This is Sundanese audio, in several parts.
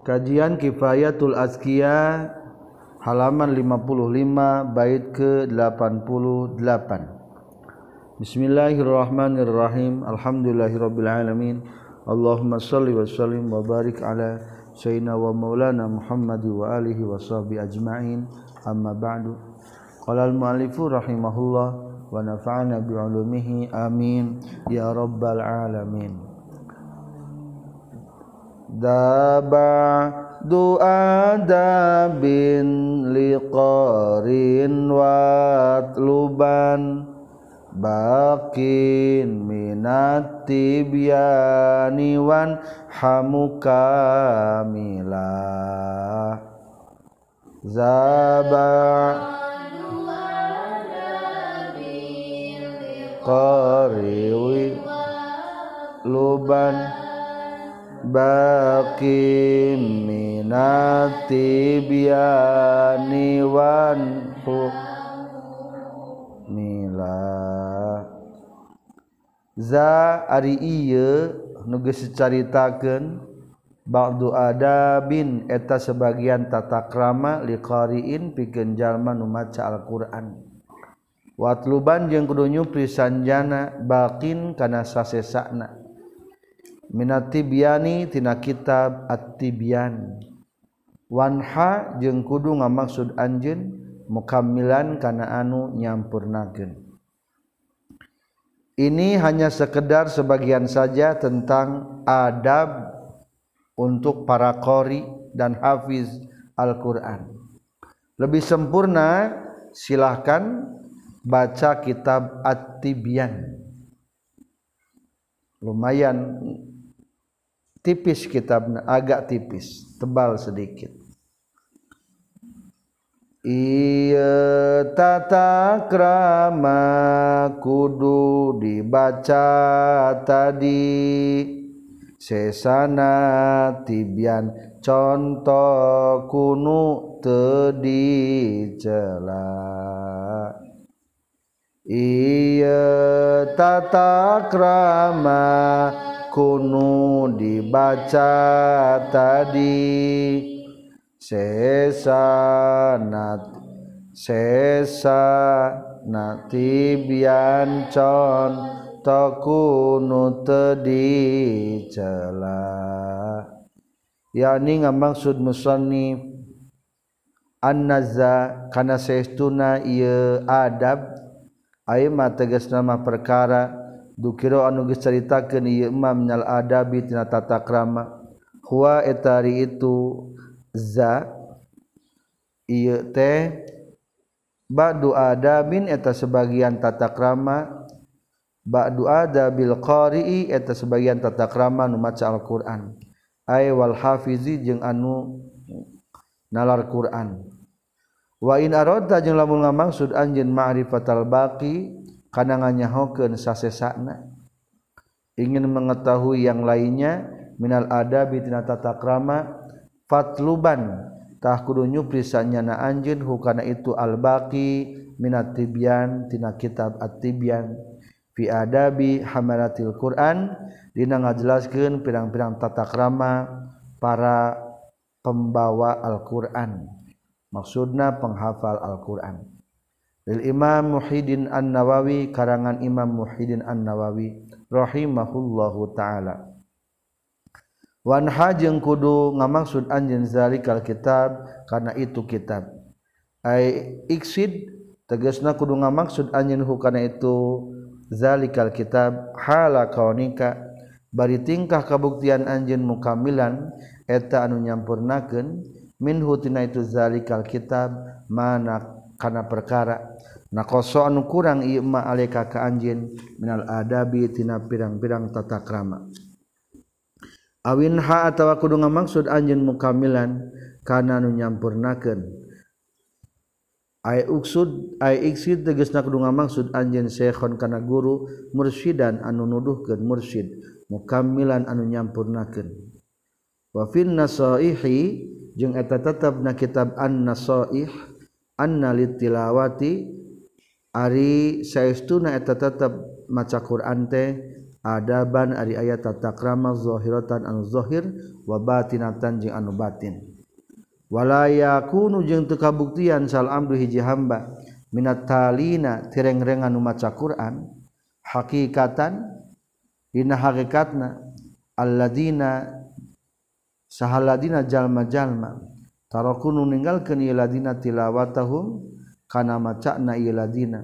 Kajian Kifayatul Azkiya halaman 55 bait ke-88. Bismillahirrahmanirrahim. Alhamdulillahirabbil alamin. Allahumma shalli wa sallim wa barik ala sayyidina wa maulana Muhammad wa alihi wa sahbi ajma'in. Amma ba'du. Qala al-mu'allifu rahimahullah wa nafa'ana bi 'ulumihi amin ya rabbal alamin. daba du'a dabin liqarin watluban bakin minatibyani wan hamuka mila zaba qariwi luban baki minati biani wan mila. Za ari ieu nu geus ba'du adabin eta sebagian tata krama liqariin pikeun jalma nu maca Al-Qur'an. Watluban jeung kudu nyupri sanjana baqin kana sasesana. Minatibiani-tina kitab atibian Waha jeung kudu nga maksud anjin mukamilan kana anu nyampur nagen Ini hanya sekedar sebagian saja tentang adab untuk para qori dan hafiz Alquran. Lebih sempurna silahkan baca kitab atibian lumayan tipis kitab agak tipis tebal sedikit. Iya tata krama kudu dibaca tadi. Sesana tibian contoh kunu tedi cela. Iya tata krama kunu dibaca tadi. Sesanat sesanati biancon takunu tadi cela. Yakni ngamaksud musannif annaza kana saestuna ieu adab ayeuna tegas nama perkara dukira anu geus caritakeun ieu imam minal adabi tina tata krama. Huwa etari itu za ieu teh ba'du adabin eta sebagian tata krama. Ba'du adabil qari'i eta sebagian tata krama nu maca Al-Qur'an. Ay wal hafizi jeung anu nalar Qur'an. Wa in arada jeung lamun ngamaksud anjeun ma'rifatal baqi kana nganyahokeun sasesana. Ingin mengetahui yang lainnya minal adabi tina tata krama fatluban. Tah kudu nyupri sanyana anjeun hukana itu al baqi minat tibyan tina kitab at-tibyan. Fi adabi hamalatil Quran dina ngajelaskeun pirang-pirang tata krama para pembawa Al-Qur'an. Maksudna penghafal Al-Qur'an lil Imam Muhyiddin An-Nawawi karangan Imam Muhyiddin An-Nawawi rahimahullahu taala. Wanha jeung kudu ngamaksud anjeun zalikal kitab karena itu kitab. Ai iksid tegasna kudu ngamaksud anjeun hukana itu zalikal kitab hala kaunika bari tingkah kabuktian anjeun mukamilan eta anu nyampurnakeun minhu tina itu zalikal kitab mana kana perkara. nakoso anu kurang ima aleka ka anjin minal adabi tina pirang-pirang tata krama. Awin ha atawa kudu ngamaksud anjin mukamilan kana nu nyampurnakeun. Ay uksud ay iksid tegasna kudu ngamaksud anjeun syekhon kana guru mursyidan anu nuduhkeun mursyid mukamilan anu nyampurnakeun. Wa fin nasaihi jeung eta tetepna kitab an nasaih anna litilawati Ari sayauna eta tetap maca Quran teh adaban ari ayat tata krama zohiratan anu zohir wabatinatan jeung anu batin. Wala yakunu jeung teu kabuktian sal amdu hiji hamba minat talina tireng-reng anu maca Quran hakikatan dina hakikatna alladzina sahaladina jalma-jalma tarakunu ninggalkeun ieu ladina tilawatahum kana macana ieu ladina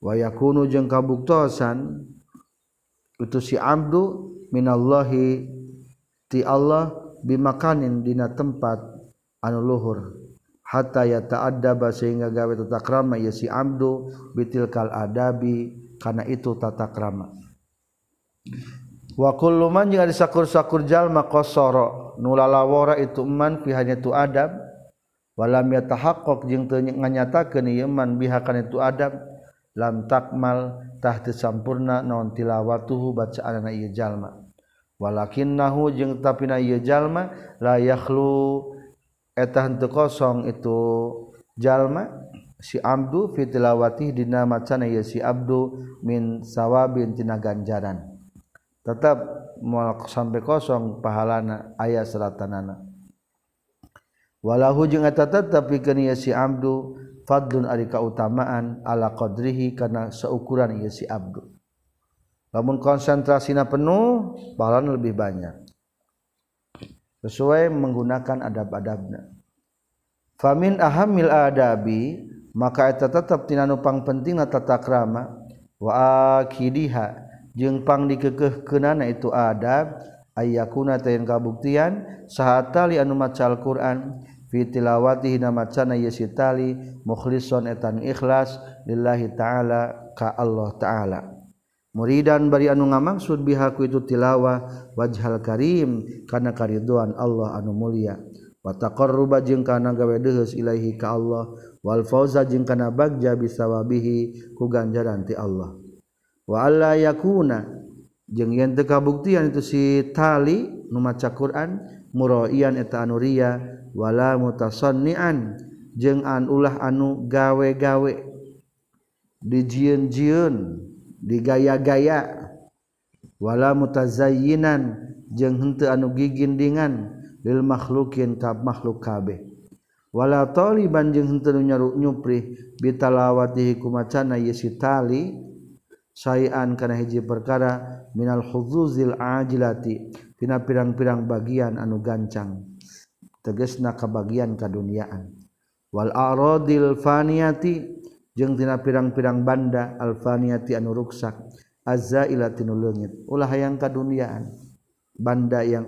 wa yakunu jeung kabuktosan itu si abdu minallahi ti Allah bimakanin dina tempat anu luhur. Hatta yata'addaba sehingga gawe tata krama ieu si abdu bitilkal adabi kana itu tata krama wa kullu man jeung sakur-sakur jalma qasara nu lalawara itu man pihanya tu adab walam yatahaqqaq jeung teu nganyatakeun ieu man biha kana itu adab. Lam takmal tah teu sampurna naon tilawatuhu bacaanana ieu jalma. Walakinnahu jeung tapina ieu jalma la yakhlu eta henteu kosong itu jalma. Si abdu fi tilawati dina macana ieu si abdu min sawabin tina ganjaran. Tetap moal sampai kosong pahalana aya seratanana. Walahu jeung eta tetep pikeun ieu si abdu fadlun ari kautamaan ala qadrihi karena seukuran ieu si abdu. Lamun konsentrasina penuh pahalana lebih banyak. Sesuai menggunakan adab-adabna. Famin ahamil adabi maka eta tetep tina nu pang pentingna tata krama wa akidiha jeung pang dikekehkeunana itu adab ayyakuna tayin kabuktian sahatali anu maca Al-Qur'an fitilawati hina macana ye si tali mukhlison etan ikhlas lillahi ta'ala ka Allah ta'ala. Muridan bari anu ngamaksud bihaku itu tilawa wajhal karim kana kariduan Allah anu mulia. Wa taqarruba jeung kana gawe deuheus ilaahi ka Allah wal fauza jeung kana bagja bisawabihi ku ganjaran ti Allah. Wa alla yakuna jeung yen teu kabuktian itu si tali nu maca Quran muroian eta anuria wala mutasonnian jeung an ulah anu gawe-gawe. Dijieun-jieun digaya-gaya. Wala mutazayyinan jeung henteu anu gigindingan lil makhlukin ka makhluk kabeh. Wala taliban jeung henteu nyaru nyupri bitalawatihi kumacana yesi tali sayan kana hiji perkara minal khuzuzil ajilati. pina pirang-pirang bagian anu gancang. Tegesna kebagian kaduniaan. Wal aradil faniyati jeung tina pirang-pirang banda al faniyati anu ruksak azzailatinu leungit. Ulah hayang kaduniaan. Banda yang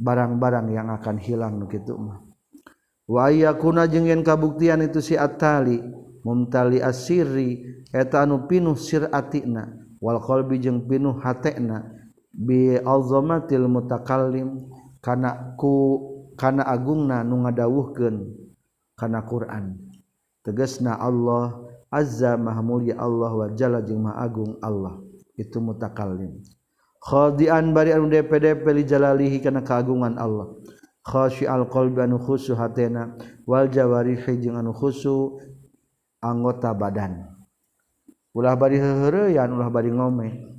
barang-barang yang akan hilang nu kitu mah. Wa yakuna jeung yen kabuktian itu si atali mumtali asiri eta anu pinuh siratina wal qalbi jeung pinuh hatena bialzomatil mutakallim kana ku kana agungna nu ngadawuhkeun kana Quran. Tegasna Allah azza maha mulia Allah wa jalla jeung maha agung Allah. Itu mutakallim. Khadian bari anu dpdp li jalalihi kana kagungan Allah. Khasyi al anu khusu hatena wal jawarihi jeung anu khusu anggota badan. Ulah bari heuheureyan ulah bari ngomeh.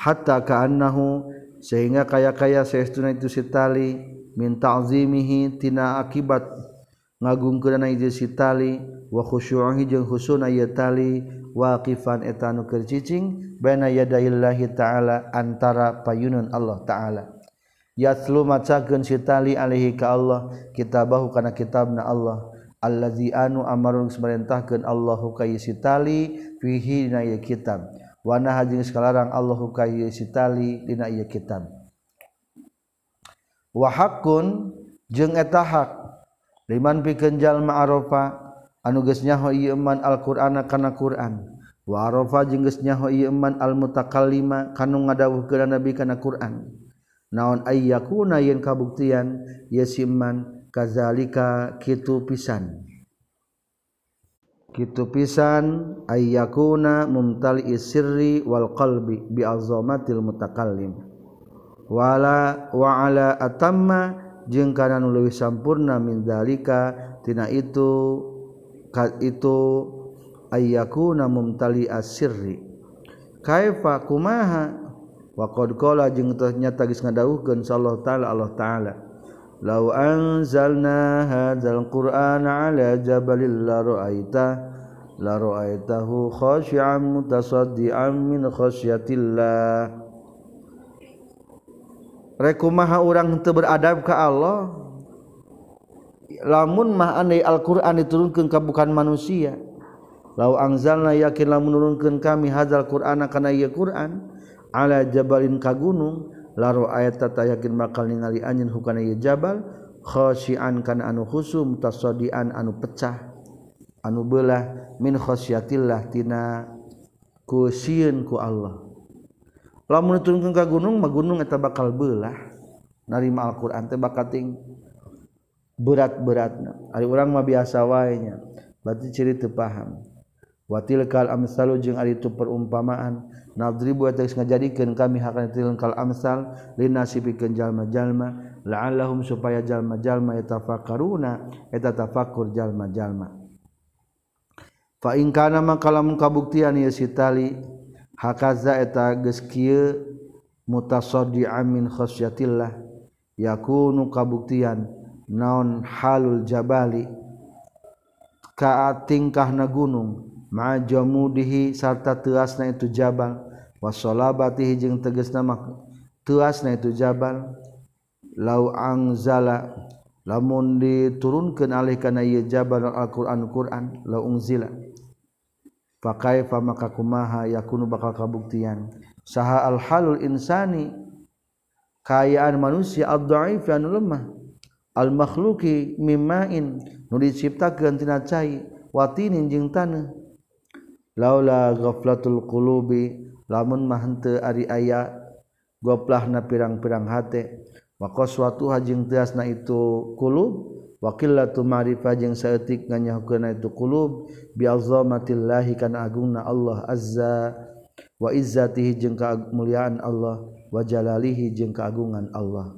hatta kaannahu sehingga kaya-kaya saestuna itu sitali min ta'zimihi tina akibat ngagungkeunna ieu sitali wa khusyu'ihi jeung husuna ieu tali waqifan eta nu keur cicing baina yadaillahi ta'ala antara payunun Allah ta'ala. Yatlu macakeun sitali alaihi ka Allah kitabahu kana kitabna Allah allazi anu amarun samarentahkeun Allahu ka sitali fihi dina kitab. Wana hajing sekalarang Allahu kayu sitali dina ieu kitab. Wa haqqun jeung eta hak liman pikeun jalma arafa anu geus nyaho ieu iman Al-Qur'ana kana Qur'an. Wa arafa jeung geus nyaho ieu iman al-mutakallima kanu ngadawuhkeun nabi kana Qur'an. Naon ayyakuna yen kabuktian yasiman kazalika kitu pisan. Kitu pisan ayyakuna mumtali sirri wal qalbi bi azamatil mutakallim. Wala wa ala atamma jeung kana nu leuwih sampurna min dalika tina itu ka itu ayyakuna mumtali asirri. Kaifa kumaha wa qad qala jeung tanya tagis ngadawuhkeun sallallahu taala Allah taala. law anzalna hadzal Qur'ana ala jabalil la ra'aita la ra'aitahu khashi'an mutasaddian min khasyatillah. Rekumaha urang teu beradab ka Allah lamun mah andai Al-Qur'an diturunkeun ka bukan manusia. Lau anzalna yakin lamun nurunkeun kami hadzal Qur'ana kana ieu Qur'an ala jabalin ka gunung laro ayat tata yakin bakal ningali anjin hukana ieu jabal khasi'an kana anu khusum tasadian anu pecah anu belah min khasyatillah tina ku sieun ku Allah. Lamun nuturunkeun ka gunung mah gunung eta bakal belah narima Al-Qur'an teh bakal ting berat-beratna. Ari urang mah biasa wae nya. Berarti ciri teu paham. watilkal amsalu jeung ari itu perumpamaan nadribu eta geus ngajadikeun kami hakana tilkal amsal linasibikeun jalma-jalma la'allahum supaya jalma-jalma yatafakkaruna eta tafakkur jalma-jalma. Fa in kana maka lamun kabuktian ieu sitali hakaza eta geus kieu mutasaddi'an min khasyatillah yakunu kabuktian naon halul jabali ka tingkahna gunung majomudihi sarta teasna itu jabal. Wasolabatihi jeung tegesna mak teasna itu jabal. Lau angzala lamun diturunkeun alih kana ieu jabal Al-Qur'an Qur'an lau unzila. Fakaifa maka kumaha yakunu bakal kabuktian? Saha al halul insani kayaan manusia ad-dhaif anu lemah. Al makhluqi mimma'in nu diciptakeun tina cai watinin jeung taneuh laula ghaflatul qulubi lamun mah henteu ari aya goplahna pirang-pirang hate. Wa qaswatu hajing tiasna itu qulub wa qillatu ma'rifah jeung saeutik nganyahukeuna itu qulub bi azamatillahi kana agungna Allah azza wa izzatihi jeung kamuliaan Allah wa jalalihi jeung keagungan Allah.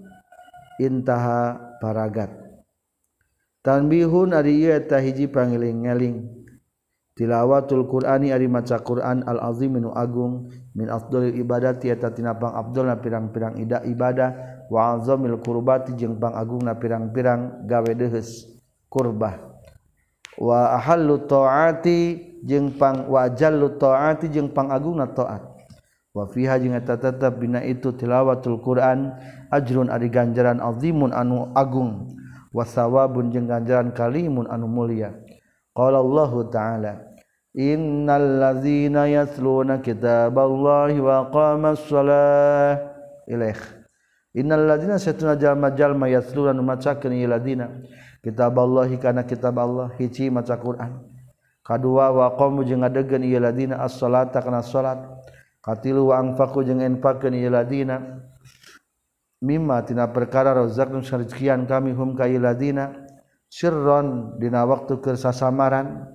Intaha paragat. Tanbihun ari ieu eta hiji pangiling-eling tilawatul Qur'ani ari maca Qur'an al-azim minu agung. Min afdhalil ibadati eta tina pang afdalna pirang-pirang ida ibadah. Wa azamil qurbati jeung pang agungna pirang-pirang gawe deuheus kurbah wa ahallu taati jeung pang wa jallu taati jeung pang agungna taat. Wa fiha jeung eta tetep bina itu tilawatul Qur'an ajrun ari ganjaran azimun anu agung. Wa sawabun jeung ganjaran kalimun anu mulia. Qala Allahu ta'ala Innal ladzina yatluna kitaballahi wa qamas shalah ilaih. Innallazina satuna jalma jalma yatluna macakeun ieu ladina. Kitaballahi kana kitab Allah hiji maca Quran. Kadua wa qamu jeung ngadegkeun ieu ladina. As-salata kana salat. Katilu wa anfaqu jeung enfakeun ieu ladina. Mimma tina perkara rezekun sarizkian kami hum ka ieu ladina. Sirron dina waktu keur sasamaran.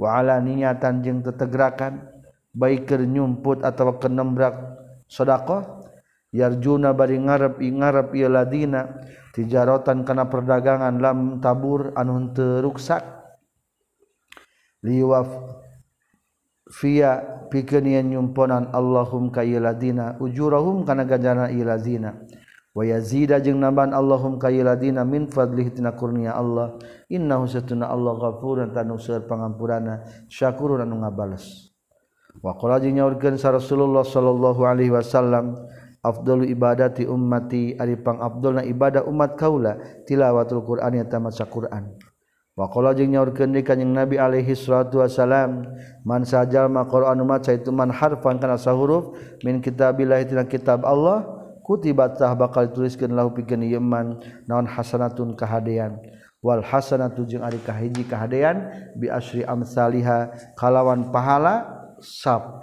waala niatan jeung tetegrakan baikir nyumput atau kenembrak sodaqoh yarjuna bari ngarep i ngarep ieu ladina tijarotan kana perdagangan lam tabur anu teu ruksak. Liwaf via pikeun nyumponan Allahum ka ieu ladina ujurahum kana ganjaran ieu ladina. wayazida jeung naban Allahum kayiladina min fadlihi tina kurnia Allah. Innahu satuna Allah ghafurun tanu seur pangampurana syakurun anu ngabales. Wa qala jeung nyaurkeun sa Rasulullah sallallahu alaihi wasallam afdalu ibadati ummati ari pang afdalna ibadah umat kaula tilawatul qur'an eta maca qur'an. Wa qala jeung nyaurkeun di kanjing Nabi alaihi salatu wasalam man sajal ma qur'an maca itu man harfan kana sahuruf min kitabillah tina kitab Allah kutibatah bakal tuliskeun lahu pikeun yeman naon hasanatun kahadean. Wal hasanatu jeung ari kahiji kahadean bi asri amsalihha kalawan pahala 10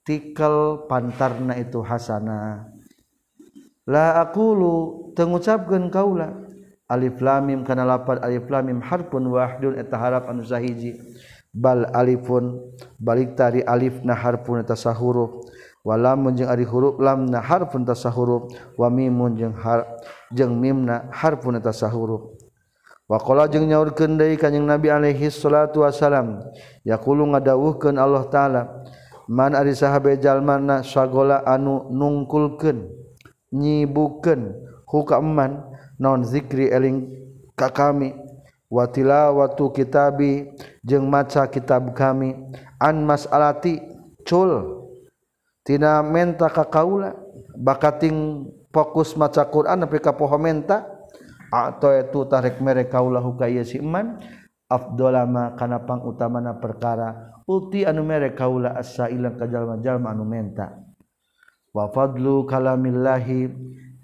tikel pantarna itu hasana. La aqulu tengucapkeun kaula alif lam mim kana lapat alif lam mim harfun wahdun eta harap anu sahiji. Bal alifun balik tari alif na harfun eta sahuruf. wala munjung ari huruf lam na harfun tasa wa mimun jeung har jeung mimna harfun tasa wa qala jeung nyaurkeun deui kanjing Nabi alaihi salatu wasalam yaqulu ngadawuhkeun Allah taala man ari sahabe jalmana sagola anu nungkulkeun nyibukeun huka man non zikri eling ka kami wa tilawatu kitabi jeung maca kitab kami an masalati cul tina menta ka kaula bakating fokus maca Quran tapi ka poho menta atau itu tarik mere kaula huka ieu si iman afdolama kana pang utamana perkara uti anu mere kaula as-sailan ka jalma-jalma anu menta. Wa fadlu kalamillahi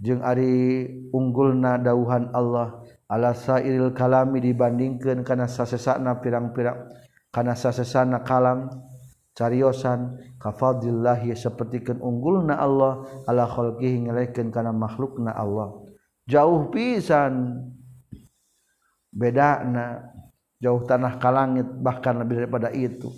jeung ari unggulna dauhan Allah ala sairil kalami dibandingkeun kana sasesana pirang-pirang kana sasesana kalam cariosan kafadillahi sapertikeun unggulna Allah ala khalqihi ngelehkeun kana makhlukna Allah. Jauh pisan bedana jauh tanah ka langit bahkan lebih daripada itu.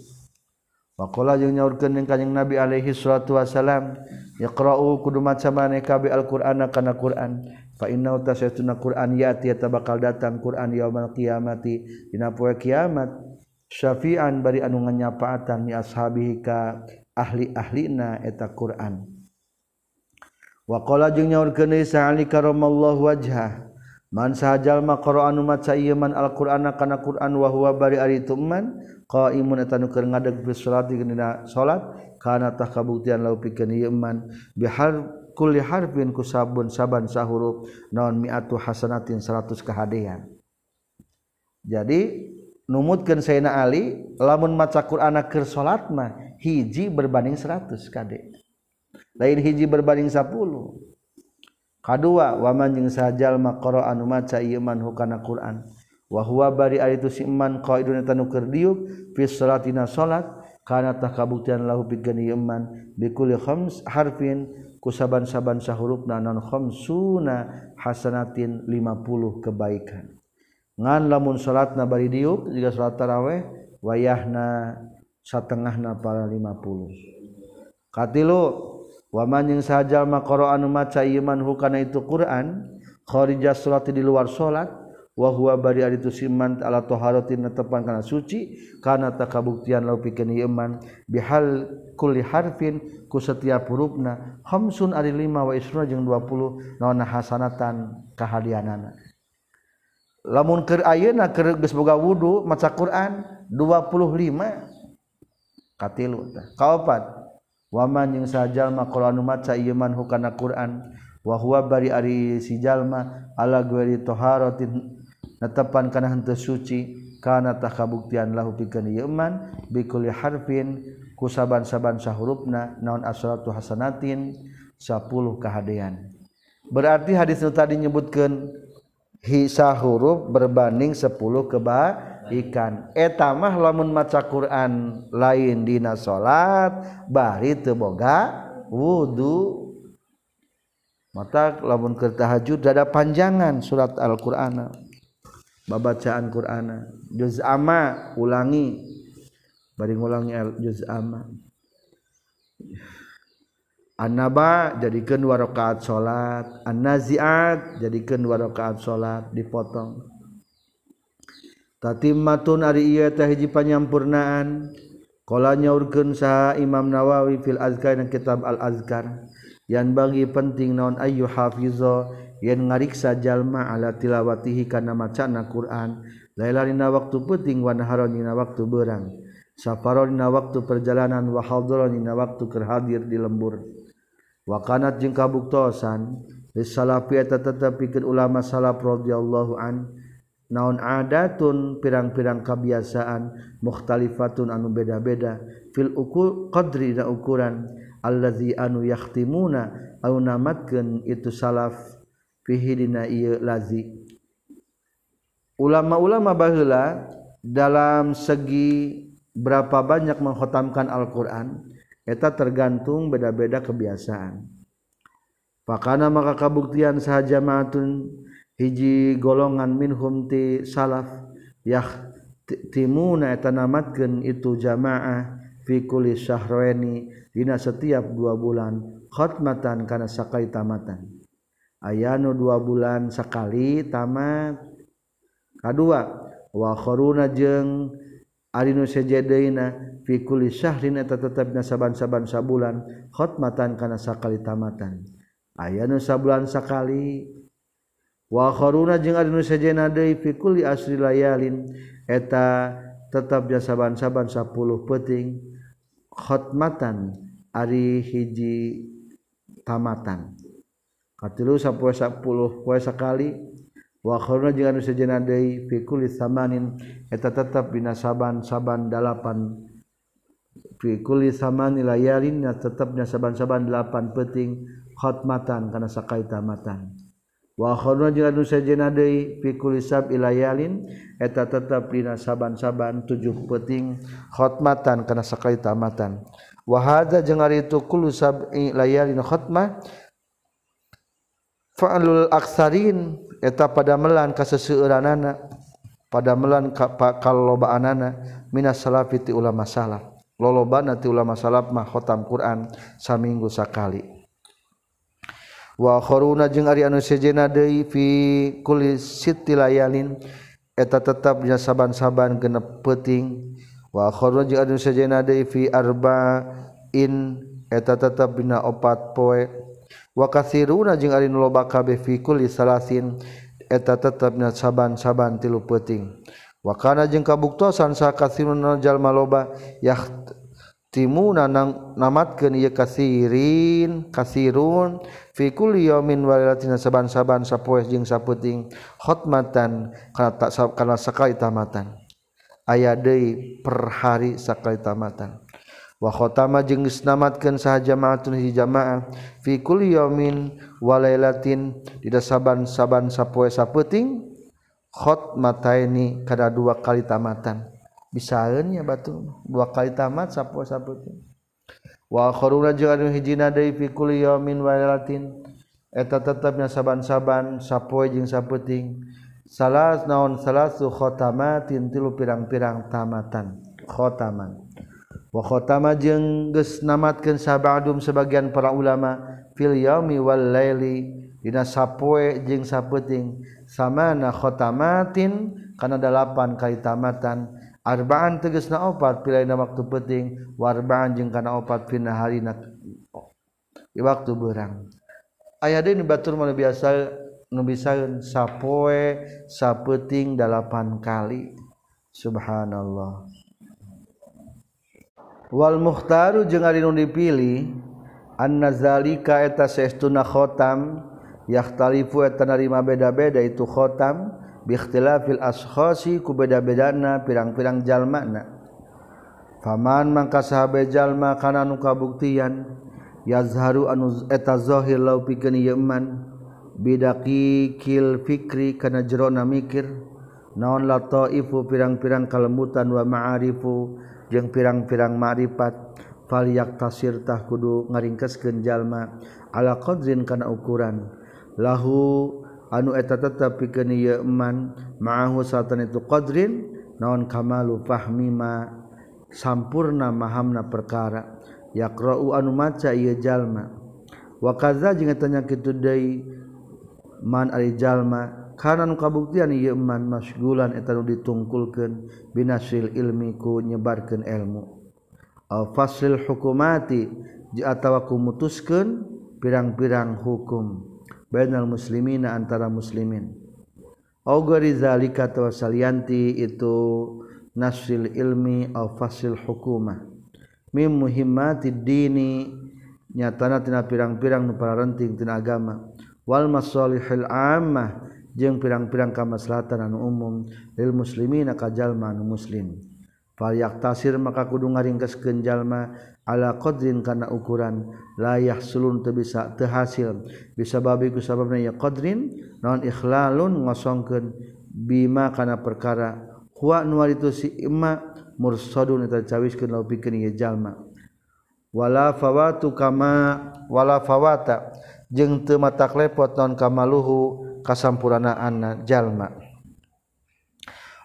Pakola jeung nyaurkeun deung kanjing Nabi alaihi salatu wasalam yaqra'u kudu maca maneh kabe Al-Qur'ana kana Qur'an? Fa innahu tasaytuna Qur'an ya'ti bakal datang Qur'an yaumal qiyamati. Dina poe kiamat syafian bari anu nganyapaatan ni ashabihi ka ahli-ahlina eta Qur'an. Waqala jeung nyaurkeun deui ali karamallahu wajha. Man sahajal ma qur'an umat sayyieu man alqur'ana kana qur'an wa huwa bari ari tuman qaimun eta nu keur ngadeg fi salat dina salat kana tah kabuktian lau pikeun ieu man bihar kulli harfin kusabun saban sahuruf naon miatu hasanatin 100 kahadean. Jadi numutkan Sayyidina Ali lamun maca Quran keur salat mah hiji berbanding 100 kade lain hiji berbanding 10 kadua waman jeung sajal maqra anu maca ieu man hukana Quran. Wa huwa bari ari tu si iman qaidun tanu keur diuk fi salatina salat kana tah kabuktian lahu pikeun ieu iman bi kulli khams harfin kusaban-saban sahurufna non khamsuna hasanatin 50 kebaikan. ngan lamun salat na bari diuk juga salat taraweh wayahna satengah na para 50 katilu waman yang saja makoro anu maca iman hukana itu Quran kharija salat di luar salat wa huwa bari ari tusiman ala taharatin netepan kana suci kana takabuktian lau pikeun iman bihal kulli harfin ku setiap hurufna khamsun ari 5 wa isruna jeung 20 naon hasanatan kahadianana. lamun keur ayeuna keur geus boga wudu maca Quran 25 katilu kaopat? Waman jeung sajalma qur'anu maca ieu man hukana Quran. Wa huwa bari ari si jalma ala ghairi taharatin netepan kana henteu suci kana takabuktian lahu pikeun ieu man bikulli harfin ku saban-saban sahurupna naon asratu hasanatin 10 kahadean. Berarti hadis nu tadi nyebutkeun hisa huruf berbanding 10 kebaikan. Etamah lamun maca Quran lain dina salat bari teu boga wudu. Mata lamun keur tahajud ada panjangan surat Al-Qur'an. Babacaan Qur'ana juz ama ulangi. Bari ngulangi juz ama. Anaba jadikan dua rakaat salat, an-naziat jadikan dua rakaat salat dipotong. Tatimmatun ari ieu teh hiji panyampurnaan. Qala nyaurkeun saha Imam Nawawi fil Azkar dan kitab Al-Azkar. Yang bagi penting naon ayu hafizo yen ngariksa jalma ala tilawatihi kana macana Quran. Lailarina waktu penting wa naharonina waktu berang. Safarona waktu perjalanan wa hadronina waktu kerhadir di lembur. wakanat jeung kabuktosan. Salafiata tetep pikeun ulama salaf radhiyallahu an. Naon adatun pirang-pirang kebiasaan mukhtalifatun anu beda-beda. Fil ukur qadri da ukuran. Allazi anu yahtimuna au namatkeun itu salaf. Fihi dina ieu lazi. Ulama-ulama baheula dalam segi berapa banyak mengkhatamkan Al-Qur'an eta tergantung beda-beda kebiasaan. Pakana maka kabuktian saja matun hiji golongan minhumti salaf yah timuna eta namatkeun itu jamaah fi kulli syahrani dina setiap dua bulan khatmatan kana sakai tamatan. Aya nu dua bulan sekali tamat. Kadua wa kharuna jeung Arinu sejedaina fi kulli syahrin eta tetepna saban-saban sabulan khotmatan kana sakali tamatan. Aya nu sabulan sakali wa kharuna jeung arinu sejena deui fi kulli asri layalin eta tetepna saban-saban 10 peuting khotmatan ari hiji tamatan. Katilu sapoe 10 poe sakali wa khairuna jeung anu deui fi samanin eta tetep binasaban saban 8 fi kulli samanil layalin na tetepna saban-saban 8 peuting khatmatan kana sakaitamatan wa khairuna jeung anu deui fi sab ilayalin eta tetep dina saban-saban 7 peuting khatmatan kana sakaitamatan wa hadza jeung itu kullu sab layalin khatmah fa'alul aksarin eta pada melan kaseseueuranana pada melan kalobaanana minas salafi ti ulama salaf. Lolobana ti ulama salaf mah khotam Quran saminggu sakali. Wa kharuna jeung ari anu sejena deui fi kulli sitilayalin eta tetap dina saban-saban genep peuting. Wa kharuna jeung anu sejena deui fi arba'in eta tetap dina opat poe wakasiruna jeung ari loba kabeh fikul salasin eta tetepna saban-saban tilu peuting. Wa kana jeung kabuktosan sakasiuna jalma loba yah timuna nang namatkeun ieu kasirin kasirun fi kulli yaumin wa lailatin saban-saban sapoe jeung sapeuting khotmatan kana tak kana sakali tamatan aya deui per hari sakali tamatan wakhotama jeung namatkan sah jamaatun hi jamaah fi kulli walailatin wa lailatin saban-saban sapoe sapeuting khatmataini kada dua kali tamatan. Bisaeun nya batu dua kali tamat sapoe sapeuting wa akharuna jeung anu hijina deui fi kulli walailatin wa lailatin eta tetapnya saban-saban sapoe jeung sapeuting salas naon salasu khotamatin tilu pirang-pirang tamatan khotaman. wakhotama jeung geus namatkeun sabadum sebagian para ulama fil yaumi wal laili dina sapoe jeung sapeuting samana khotamatin kana dalapan kali tamatan. Arba'an tegasna opat pilaina waktu penting warba'an jeung kana opat fina harina di waktu berang aya deui nu batur mah biasa nu bisaeun sapoe sapeuting dalapan kali. Subhanallah. Wal mukhtaru jeung ari nu dipilih annazalika eta saestuna khotam yakhtalifu eta narima beda-beda itu khotam bi ikhtilafil ashkhasi ku beda-bedana pirang-pirang jalmana. Faman mangka sahabe jalma kana nu kabuktian yazharu anu eta zahir lau pikeun ieu iman bidaki kil fikri kana jerona mikir naon la taifu pirang-pirang kalembutan wa ma'arifu jeung pirang-pirang ma'rifat faliyak tasirtah kudu ngaringkes jalma. Ala qadrin kana ukuran. Lahu anu eta tetep pikeun ieu iman ma'ahu satan itu qadrin naon kamalu fahmi ma sampurna mahamna perkara. Yaqra'u anu maca ieu jalma. Wa kadza jeung tanya kitu deui man ari jalma karena kabuktian ieu man masgulan eta nu ditungkulkeun binasil ilmi ku nyebarkeun ilmu. Fasil hukumati atawa ku mutuskeun pirang-pirang hukum bainal muslimina antara muslimin. Au gari zalika salianti itu nasil ilmi au fasil hukumah. Mim muhimmati dini nyatana tina pirang-pirang nu pararenting tina agama. Wal masalihil ammah jeung pirang-pirang kamaslahatan anu umum lil muslimin kajallma anu muslim. Falyak tasir maka kudu ngaringkeskeun jalma ala qadrin kana ukuran layah sulun teu bisa teu hasil. Bisa babi ku sababna ya qadrin non ikhlalun ngosongkeun bima kana perkara. Huwa nu itu si imma mursadun eta cawiskeun law pikeun jalma. Wala fawatu kama wala fawata. Jeung teu matak lepot non kamaluhu kasampurnaan jalma.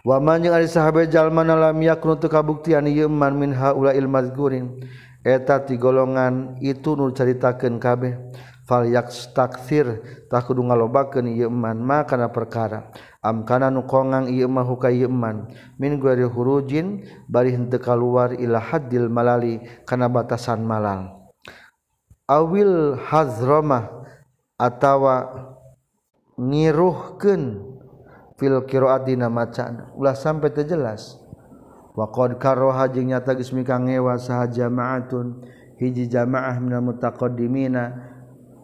Waman yang ada sahabat jalma lam yakun untuk kabuktian ieu min haula ilmadzkurin eta ti golongan itu nu caritakeun kabeh. Fal yakstakthir tah kudu ngalobakeun ieu iman ma kana perkara. Am kana nu kongang ieu mah ka min gari hurujin bari henteu kaluar ila haddil malali kana batasan malal. Awil hazramah atawa ngiruhkeun fil qiraatina maca. Ulah sampai terjelas wa qad karoha jeung nyata geus mikang ngewa saha jamaatun hiji jamaah minal mutaqaddimina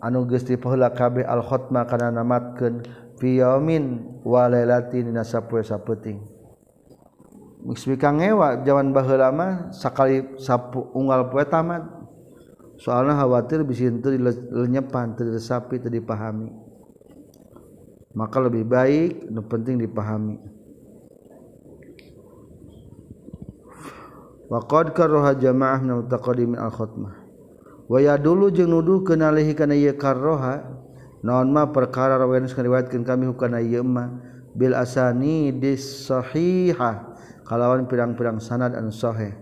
anu geus dipaheula kabeh al khatma kana namatkeun fi yaumin wa lailatin dina sapoe sapeting geus ngewa jaman baheula mah sakali sapu unggal poe tamat. Soalna khawatir bisi teu dilenyepan teu diresapi teu dipahami. maka lebih baik nu penting dipahami. Waqad karaha jamaah min mutaqaddimin al khutmah wa yadulu jeung nuduh kana kana ieu karaha naon mah perkara rawan ngariwayatkeun kami hukana ieu mah bil asani disahihah kalawan pirang-pirang sanad an sahih.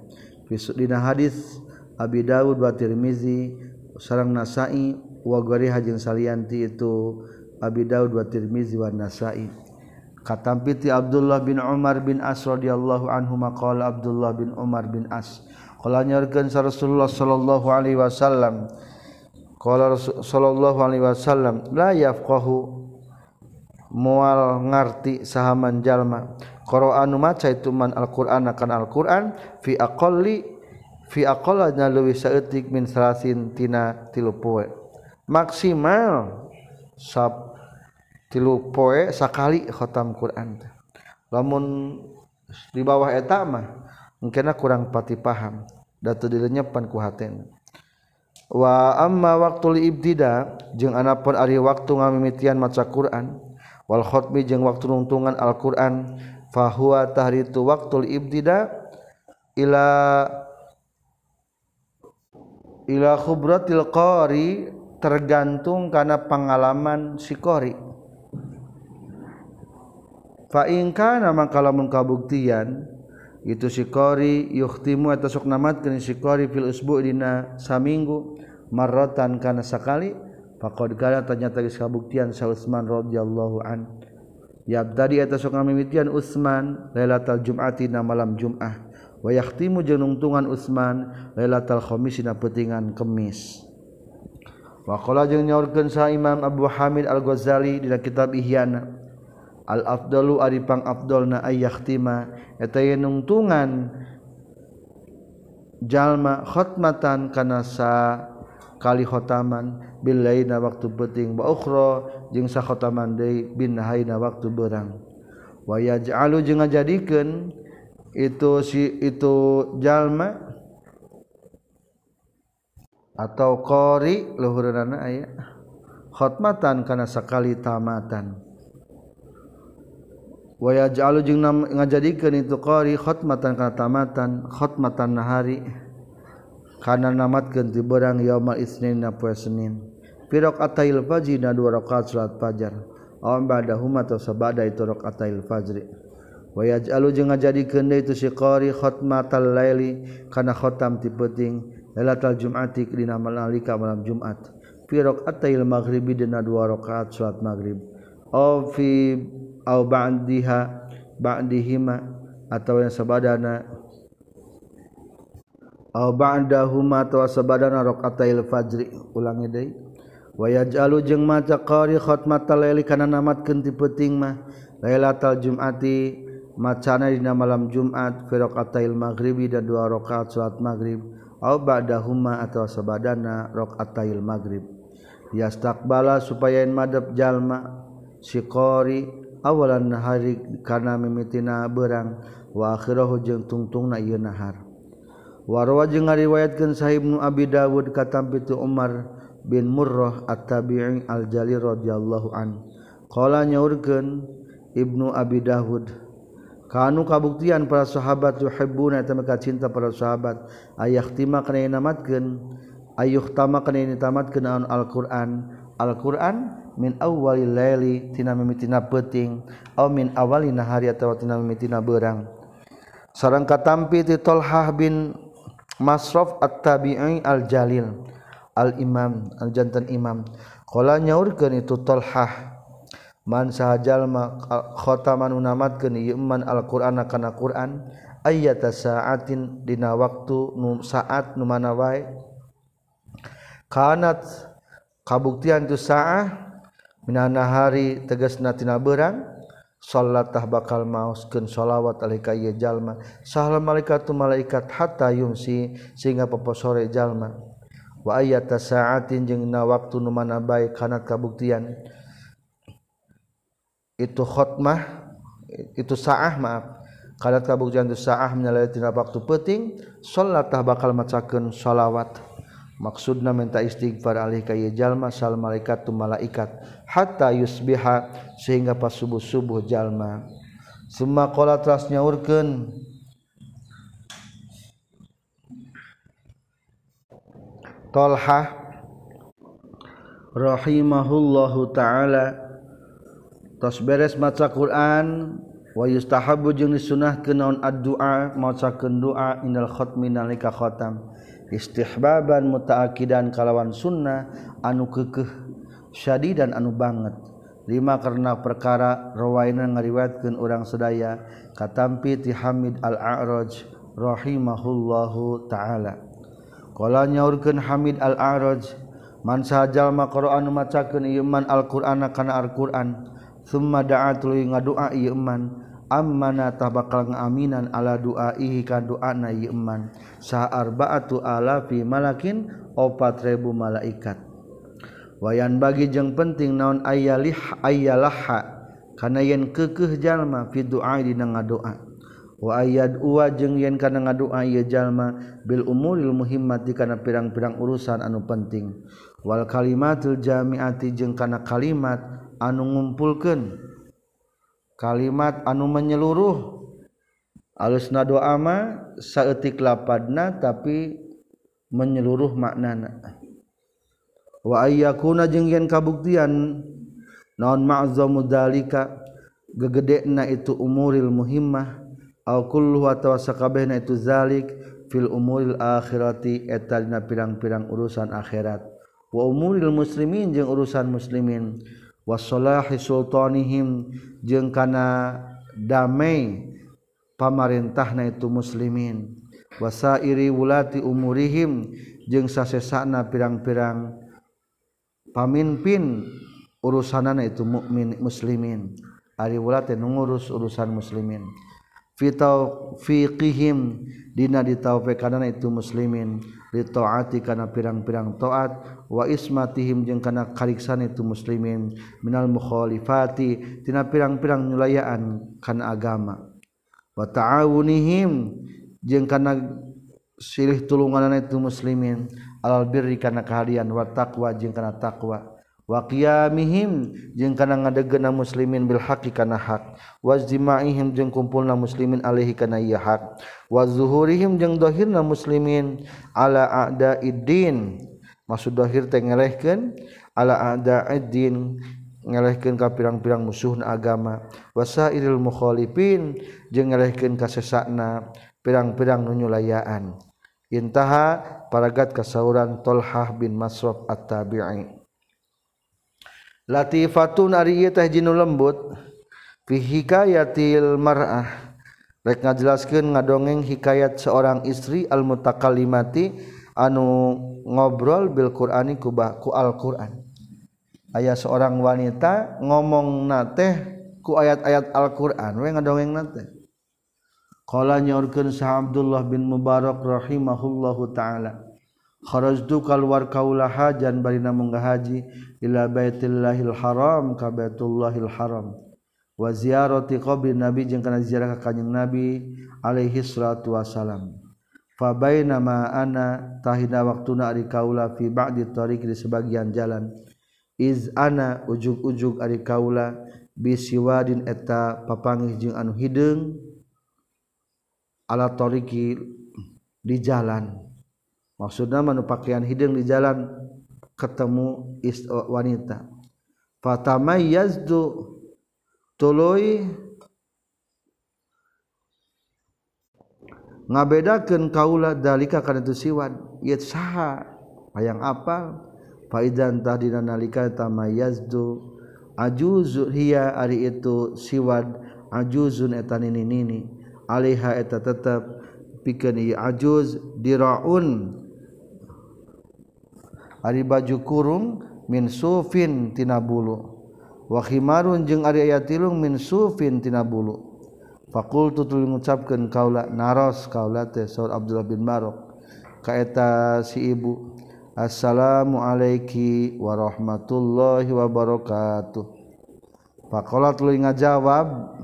Dina hadis Abi Dawud wa Tirmizi sareng Nasa'i wa gori hajin salianti itu Abi Daud wa Tirmizi wa Nasa'i. Katampiti Abdullah bin Umar bin As radhiyallahu anhu maqala Abdullah bin Umar bin As. Qala nyaurkeun Rasulullah sallallahu alaihi wasallam. Qala sallallahu alaihi wasallam la yafqahu mual ngarti sahaman jalma. Qur'anu maca itu man alquran akan alquran fi aqalli fi aqallana leuwih saeutik min salasin tina tilu poe maksimal sab tilu poe sakali khotam Quran lamun di bawah eta mah mungkin kurang pati paham datu dilenyepan ku hatena. Wa amma waktu ibtida jeung anapun ari waktu ngamimitian maca Quran wal khotmi jeung waktu nuntungan Al-Qur'an fa huwa tahritu waktu ibtida ila ila khubratil qari tergantung kana pengalaman si qari. Fa in kana maka lamun kabuktian itu si qari yuhtimu atau sok namatkeun si qari fil usbu dina saminggu marrotan kana sakali faqad kana ternyata geus kabuktian sa Utsman radhiyallahu an. Ya tadi eta sok ngamimitian Utsman lailatul jum'ati na malam Jumat wa yahtimu jeung nungtungan Utsman lailatul khamis na Kemis. Wa qala jeung nyaurkeun sa Imam Abu Hamid Al-Ghazali dina kitab Ihyana al afdalu ari pang afdalna ayyahtima eta nungtungan jalma khatmatan kana sa kali khotaman bil laina waktu penting wa ukhra jeung sa khotaman deui bin haina waktu berang wa yaj'alu jeung ngajadikeun itu si itu jalma atau qari luhurna aya khotmatan kana sakali tamatan. Wa yaj'alu jeung ngajadikeun itu qari khotmatan kana tamatan nahari kana namatkeun ti berang yaumul isnin na poe Senin. Fi raqatil fajr na dua rakaat salat fajar. Aw ba'dahuma atau sabada itu raqatil fajr wa yaj'alu jeung ngajadikeun deui itu si qari khatmatal laili kana khatam ti peuting lailatul jum'ati dina malika malam Jumat. Fi raqatil maghribi dina dua rakaat salat maghrib. Aw fi aw ba'diha ba'dihima atau yang sabadana ba'dahuma tawa sabadana rakaatail fajri ulangi deui wa yaj'alu jeung maca qari khatmatal laili kana namatkeun ti peuting mah lailatul jumati macana dina malam Jumat fi rakaatail maghribi dan dua rakaat salat maghrib. Au ba'dahuma atawa sabadana rakaatail maghrib yastaqbala supaya madep jalma si qari awalan hari karena mimitina berang wakhirahu jeung tungtung na ieu nahar. Warwa jeung ngariwayatkeun sahih Ibnu Abi Dawud katampi tu Umar bin Murrah at-Tabi'i al-Jali radhiyallahu an. Qala nyaurkeun Ibnu Abi Dawud kanu kabuktian para sahabat yuhibbuna eta maka cinta para sahabat. Ayakhtima kana namatkeun ayuhtama kana ini tamatkeun al-Qur'an. al-Qur'an min awwalil laili tina mimitina peuting aw min awalin nahari atawa tina mimitina beurang. Sareng katampi ti Tolhah bin Masraf at-Tabi'i al-Jalil al-Imam al-jantan imam. Qala nyaurkeun itu Tolhah man sahajalma khotaman unamatkeun ieu man al-Qur'ana kana Qur'an ayyata sa'atin dina waktu nu saat nu mana wae? Kanat kabuktian tu sa'ah minanahari teges natina berang salatah bakal mauskeun shalawat alai ieu jalma. Sahal malaikatu malaikat hatta yumsi sehingga peposore jalma. Wa ayata sa'atin jeung na waktu nu mana bae kana kabuktian. Itu khotmah itu saah maaf. Kana kabuktian itu saah menyalahi tina waktu penting salatah bakal macakeun shalawat maksudna minta istighfar alih ka jalma sal malaikat tu malaikat. Hatta yusbiha sehingga pas subuh subuh jalma. Semua qala teras nyaurkeun. Talha. Rahimahullahu taala. Beres maca Quran. Wa yustahabu jeung disunahkeun naon ad-du'a macakeun doa indal khatmi nalika khatam istihbaban mutaakidan kalawan sunnah anu kekeh syadi dan anu banget. Lima karena perkara rawainan ngariwayatkeun urang sedaya katampi ti Hamid al-A'raj rahimahullahu ta'ala. Qala nyaurkeun Hamid al-A'raj man sahajal maqra'an macakeun ieu man al-Qur'ana kana al-Qur'an thumma da'atul ngadoa ieu man ammana tabakal ngaminan ala duaihi ka doana ieu sa arbaatu alafi malakin 4000 malaikat. Wayan bagi jeung penting naon ayalih ayalaha kana yen keukeuh jalma fi duai dina ngadoa. Wa ayad uwa jeung yen kana ngadoa ieu jalma bil umuril muhimmati kana pirang-pirang urusan anu penting. Wal kalimatul jamiati jeung kana kalimat anu ngumpulkeun. kalimat anu menyeluruh. Alus nado ama saeutik lapadna tapi menyeluruh maknana. Wa ayyakuna jeung yen kabuktian naon ma'zamu dzalika gegedena itu umuril muhimmah au kullu atawa sakabehna itu zalik fil umuril akhirati eta dina pirang-pirang urusan akhirat. Wa umuril muslimin jeung urusan muslimin. wasolahi sultanihim jeung kana damai pamarintahna itu muslimin. Wasairi wulati umurihim jeung sasesana pirang-pirang pamimpin urusanana itu mukmin muslimin. Ari wulati ngurus urusan muslimin. Fitau fiqihim dina ditaufikanana itu muslimin. taati kana pirang-pirang taat wa ismatihim jeung kana kariksan itu muslimin minal mukhalifati tina pirang-pirang nyulayaan kana agama. Wa ta'awunihim jeung kana silih tulunganan itu muslimin alal birri kana kahadian wa taqwa jeung kana taqwa. waqiyamihim jeung kana ngadegna muslimin bil haqqi kana hak. Wazdimaihim jeung kumpulna muslimin alaihi kana ieu hak. Wazuhurihim jeung dohirna muslimin ala a'daiddin maksud dohir teh ngelehkeun ala a'daiddin ngelehkeun ka pirang-pirang musuhna agama. Wasairil mukhalifin jeung ngelehkeun ka sesakna pirang-pirang nunyulayaan intaha paragat kasauran Tolhah bin Masraf at-Tabi'i. latifatun ari ieu teh jinu lembut. Fi hikayatil mar'ah. Rek ngajelaskeun ngadongeng hikayat seorang istri al mutakalimati anu ngobrol bil qur'ani ku ku al-qur'an. Aya seorang wanita ngomong teh ku ayat-ayat Al-Qur'an. We ngadongeng teh. Qala nyorkeun sa Abdullah bin Mubarak rahimahullahu taala. kharajtu kalwar kaulaha jan barina munggah haji ila baitillahil haram ka baitullahil haram. Wa ziyarati qabri nabi jeung kana ziarah ka kanjing nabi alaihi salatu wasalam fa baina ma ana tahina waktuna ari kaula fi ba'di tariq di sebagian jalan. Iz ana ujug-ujug ari kaula bi siwadin eta papangih jeung anu hideung ala tariqi di jalan. Maksudnya manu pakaian hidung di jalan ketemu ist wanita. Yazdu tuluy ngabedakeun kaula dalika kana itu siwan. Ieu saha hayang apa? Faidan tahdina nalika yazdu ajuzia ari itu siwad ajuzun etan ini nini aliha eta tetap pikeun ieu ajuz diraun ari baju kurung min sufin tina bulu. Wa khimarun jeung ari aya tilung min sufin tina bulu. Fakultu tuluy ngucapkeun kaula naros kaula teh saur Abdullah bin ka eta si ibu assalamu alayki warahmatullahi wabarakatuh faqala tuluy ngajawab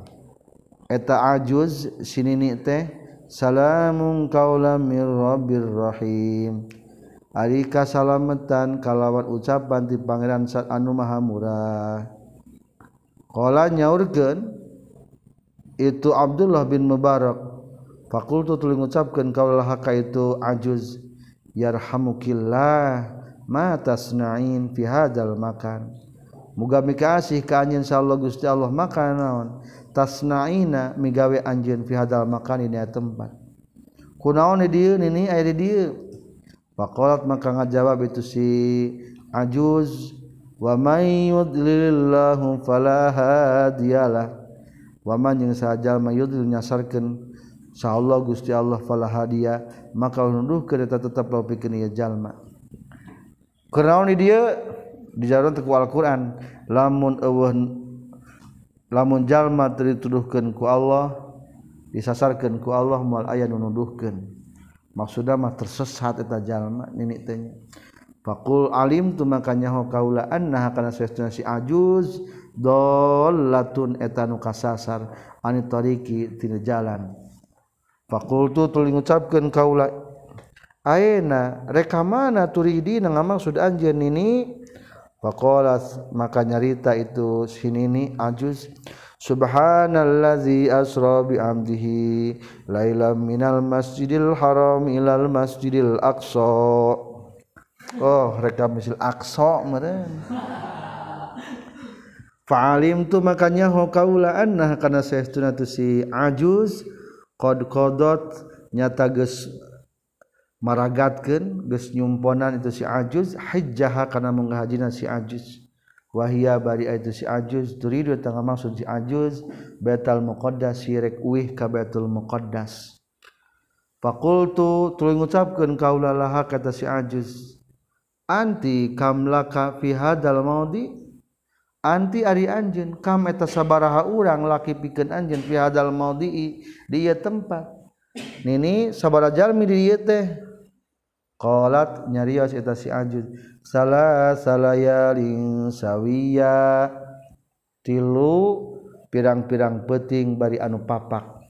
eta ajuz sinini teh salamun qaula mir rabbir rahim Ari kasalametan kalawan ucapan di Pangeran saat anu maha murah. Kala nyaurkeun itu Abdullah bin Mubarak fakultu tuluy ngucapkeun kaulah ka itu ajuz yarhamukillah ma tasnain fi hadzal makan. Muga mikasih ka anjeun insyaallah Gusti Allah makan naon tasnaina migawe anjeun fi hadzal makan ini tempat. Kunaon di dieu nini aya di dieu Pakolat maka ngajawab itu si ajuz wa may yudlilillahu fala hadiyalah wa man jeung sajal mayudlil nyasarkeun sa Allah Gusti Allah fala hadiya. Maka nuduh ke eta tetep lopikeun ieu jalma. Kurang dia dijaron teku Al-Qur'an lamun eueuh lamun jalma teu dituduhkeun ku Allah disasarkeun ku Allah moal aya nu nuduhkeun maksud mah tersesat eta jalma nini tanya fakul alim tu makanya ho kaula annaha kana sesuna si ajuz dollatun eta nu kasasar ani tariqi tina jalan. Fakultu tuluy ngucapkeun kaula aena reka mana turidi ngamaksud anjeun nini? Faqalat maka nyarita itu sinini ajuz Subhanallazi asra bi amdihi lailam minal masjidil haram ilal masjidil aqsa. Oh reka misil aqsa meureun Fa'alim tu makanya ho kaula anna kana saestuna tu si ajuz qad nyata geus maragatkeun geus nyumponan itu si ajuz hajjaha kana menghajina si ajuz wahia bari itu si ajuz turidu tangga maksud si ajuz betal muqaddas sirek uih ka betul muqaddas. Fakultu tuluy ngucapkeun kaula laha kata si ajuz anti kamlaka fi hadal maudi? Anti ari anjeun kam eta sabaraha urang laki pikeun anjeun fi hadal maudi di ieu tempat. Nini sabaraha jalmi di ieu teh Qalat nyarios eta si Ajuz salah salayalin sawiya. Tilu pirang-pirang peting bari anu papak.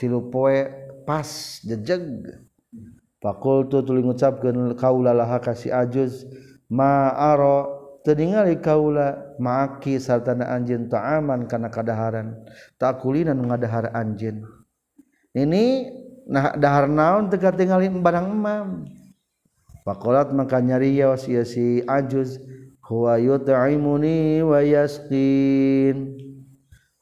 Tilu poe pas jejeg. Fakultu tuluy ngucapkeun kaula laha ka si Ajuz ma ara teningali kaula maaki sartana anjeun ta'aman kana kadaharan. Takulinan ngadahar anjeun. Ini nah dahar naon teka tingali barang emam. Pakolat maka nyariya sia si ajuz huwa yut'imuni wa yasqin.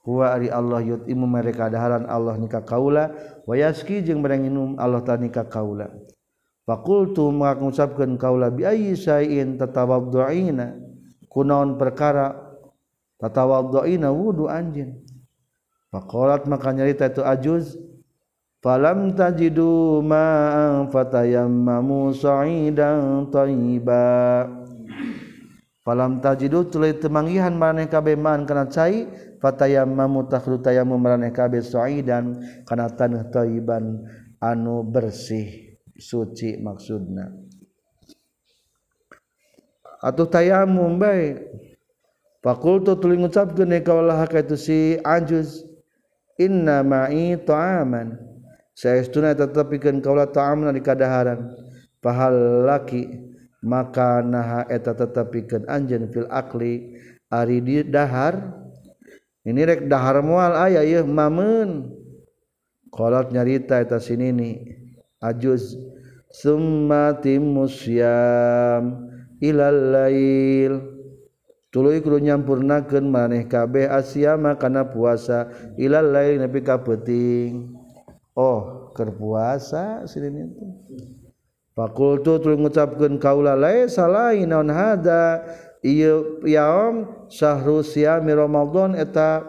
Huwa ari Allah yut'imu mereka daharan Allah nikah kaula. Wa yasqi jeung merenginum Allah ta nikah kaula. Fakultu maka ngucapkeun kaula bi ayyi syai'in tatawaddu'ina. Kunaon perkara? Tatawaddu'ina wudu anjeun. Pakolat maka nyarita itu ajuz. Falam tajidu ma fatayammamu sa'idan thayyiba falam tajidu tuluy temanggihan maneh kabeh man kana cai fatayammamu takhlu tayammum maneh kabeh sa'idan kana tanah thayyiban anu bersih. Suci maksudna. Atuh tayamum bae fakultu tuluy ngucapkeun ka ulah ka itu si ajuz inna ma'i ta'aman sayauna tetap bikin kaula ta'am di kadaharan. Pahal laki maka naha eta tetap anjen fil akli ari di dahar. Ini rek dahar mual ayah ya mamun. Kolot nyarita eta sini ni ajuz. Summa timusyam ilal lail. Tuluy kudu nyampurnakeun maneh kabeh asyama kana puasa. Ilal lail nepi ka peuting. Oh kerpuasa sirin itu Fakultu tuluy ngucapkeun kaula laisa lain naon hada? Ieu yaum syahrul siyami ramadan eta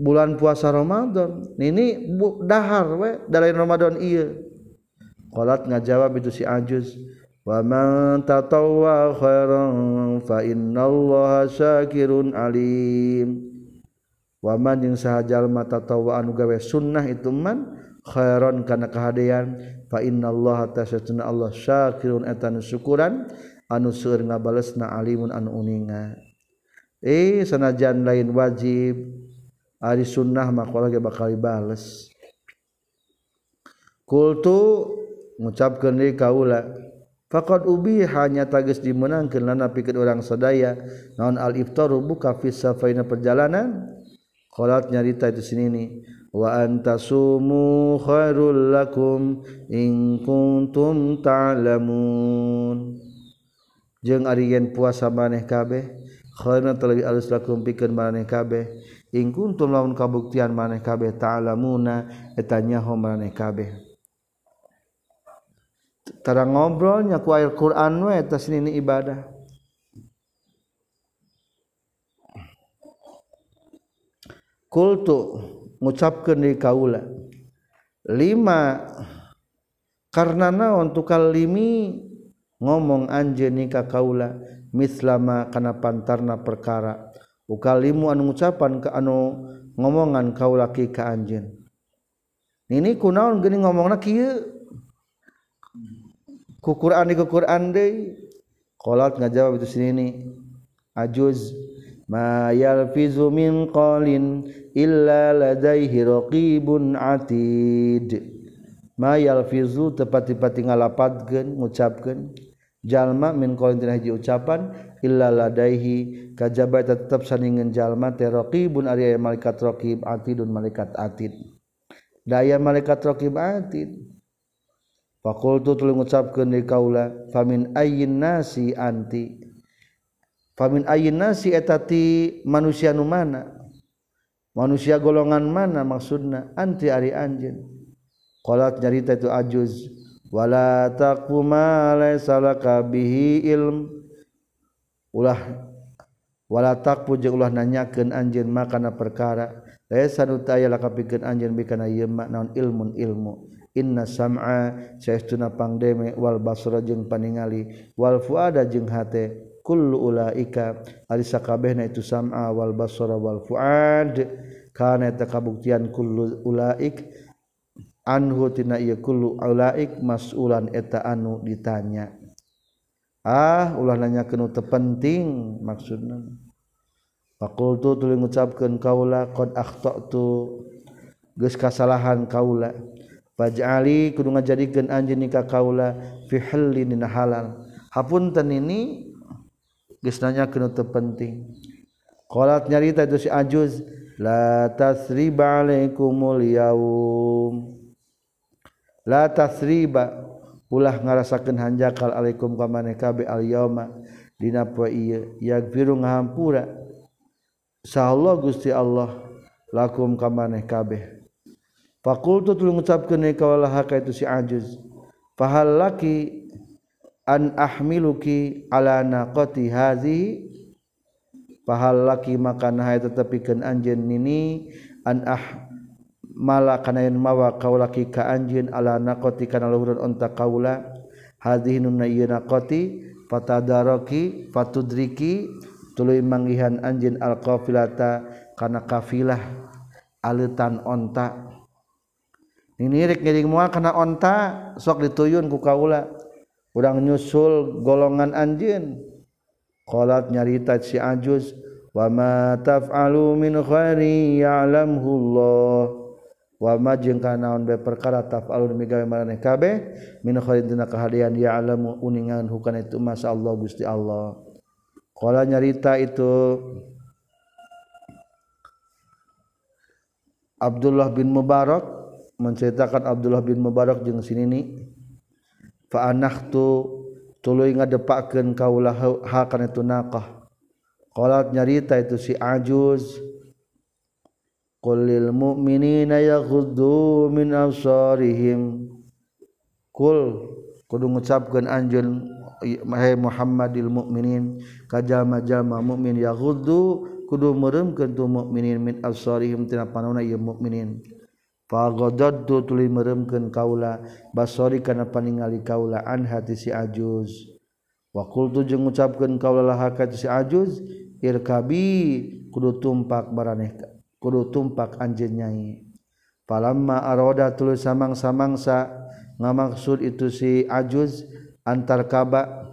bulan puasa Ramadan. Nini bu, dahar we dari Ramadan iya qalat ngajawab itu si ajuz wa man tatawwa khairan fa innallaha syakirun alim. waman jeung sahajal mata tawa anu gawe sunnah itu man khairon kana kahadean fa innallaha tasyatuna Allah syakirun etanu syukuran anu seueur ngabalesna alimun anu uninga eh sanajan lain wajib ari sunnah maka lagi bakal dibales kultu ngucapkeun deui kaula faqad ubi hanya tagis dimenangkan lana pikir orang sedaya. Naon al iftaru buka fisa faina perjalanan. Qalat nyarita itu sini ni wa antasumu khairul lakum in kuntum ta'lamun. Jeung ari yen puasa maneh kabeh khairna talabi alus lakum pikeun maneh kabeh in kuntum lamun kabuktian maneh kabeh ta'lamuna eta nyaho maneh kabeh. Tara ngobrolnya ku air Quran we eta sini ibadah. kultu ngucapkan di kaula lima karena naon tukal limi? Ngomong anje ka kaula mislama kana pantarna perkara. Ukalimu anu ngucapan ke anu ngomongan kaula ki ka anjeun. Nini kunaon geuning ngomongna kieu ku Quran di ku Quran deui. Qalat ngajawab itu sini ajuz. mayalfizu min qalin illa ladaihi raqibun atid. Mayalfizu tepati-pati ngalapadkeun ngucapkeun jalma min qalin tina hiji ucapan illa ladaihi kajaba tetep saningeun jalma teh raqibun ari malaikat raqib atidun malaikat atid. Daya malaikat raqib atid. Fakultu tuluy ngucapkeun di kaula famin ayyin nasi anti? famin ayin nasi etati manusia nu mana? Manusia golongan mana maksudna? Anti ari anjen qalat nyarita itu ajuz. Wala taquma laisa laka bihi ilm. Ulah wala taqpu jeung ulah nanyakeun anjeun makana perkara. Laisa nu taya laka pikeun anjeun bikana ieu naon ilmun ilmu. Inna sam'a saestuna pangdeme wal basra jeung paningali wal fuada jeung hate. kullu ulaika ari sakabehna itu sam'a wal basara wal fuad. Kana eta kabuktian kullu ulaik anhu tina ieu kullu ulaik mas'ulan eta anu ditanya. Ah ulah nanya kenu penting maksudna. Fakultu tuluy ngucapkeun kaula qad akhtatu geus kasalahan kaula. Faj'ali kudu ngajadikeun anjeun ka kaula fi halal. Hapunten ini gisnanya kena penting kolat nyarita itu si ajuz la tasriba alaikumul yaum la tasriba. Ulah ngarasakeun hanjakal alaikum ka maneh kabe al yauma dina poe ieu yaghfiru ngahampura. Gusti Allah lakum ka maneh kabeh faqultu tulung ngucapkeun ka walaha ka itu si ajuz. Fahal laki an ahmiluki akoti hazi. Pahal laki makan hai tetapikan anjen ini an ah mala kana yen mawa kaulaki ka anjeun ala naqati kana luhurun onta kaula. Hadhihi nunna ieu naqati fatadaraki fatudriki tuluy manggihan anjeun al qafilata kana kafilah aleutan onta. Ini rek ngiring moal kana onta sok dituyun ku kaula urang nyusul golongan anjeun. Qalat nyarita si ajuz wa ma taf'alu min khairi ya'lamhu Allah. Wama jeung kanaon be perkara tafalun migawe maraneh kabeh min khairin dina kahadian ya alamu uningan hukana itu masa Allah Gusti Allah. Qala nyarita itu Abdullah bin Mubarak. Menceritakan Abdullah bin Mubarak jeung sini faanah tu tuluy ngadepakeun kaulah ha kana itu naqah. Qalat nyarita itu si ajuz qul lil mu'minina yaghuddu min absarihim. Qul kudu ngucapkeun anjeun hai Muhammadil mukminin kajama-jama mukmin yaghuddu kudu meureuumkeun tu mukminin min absarihim tina panona ieu mukminin Pagodod tuli meremkan kaula basori karena paningali kaula an hati si ajuz. Wakul tu jeng ucapkan kaula lah hati si ajuz irkabi kudu tumpak baraneh kudu tumpak anjeun nyai. Palamma aroda tuli samang-samangsa ngamaksud itu si ajuz antar kaba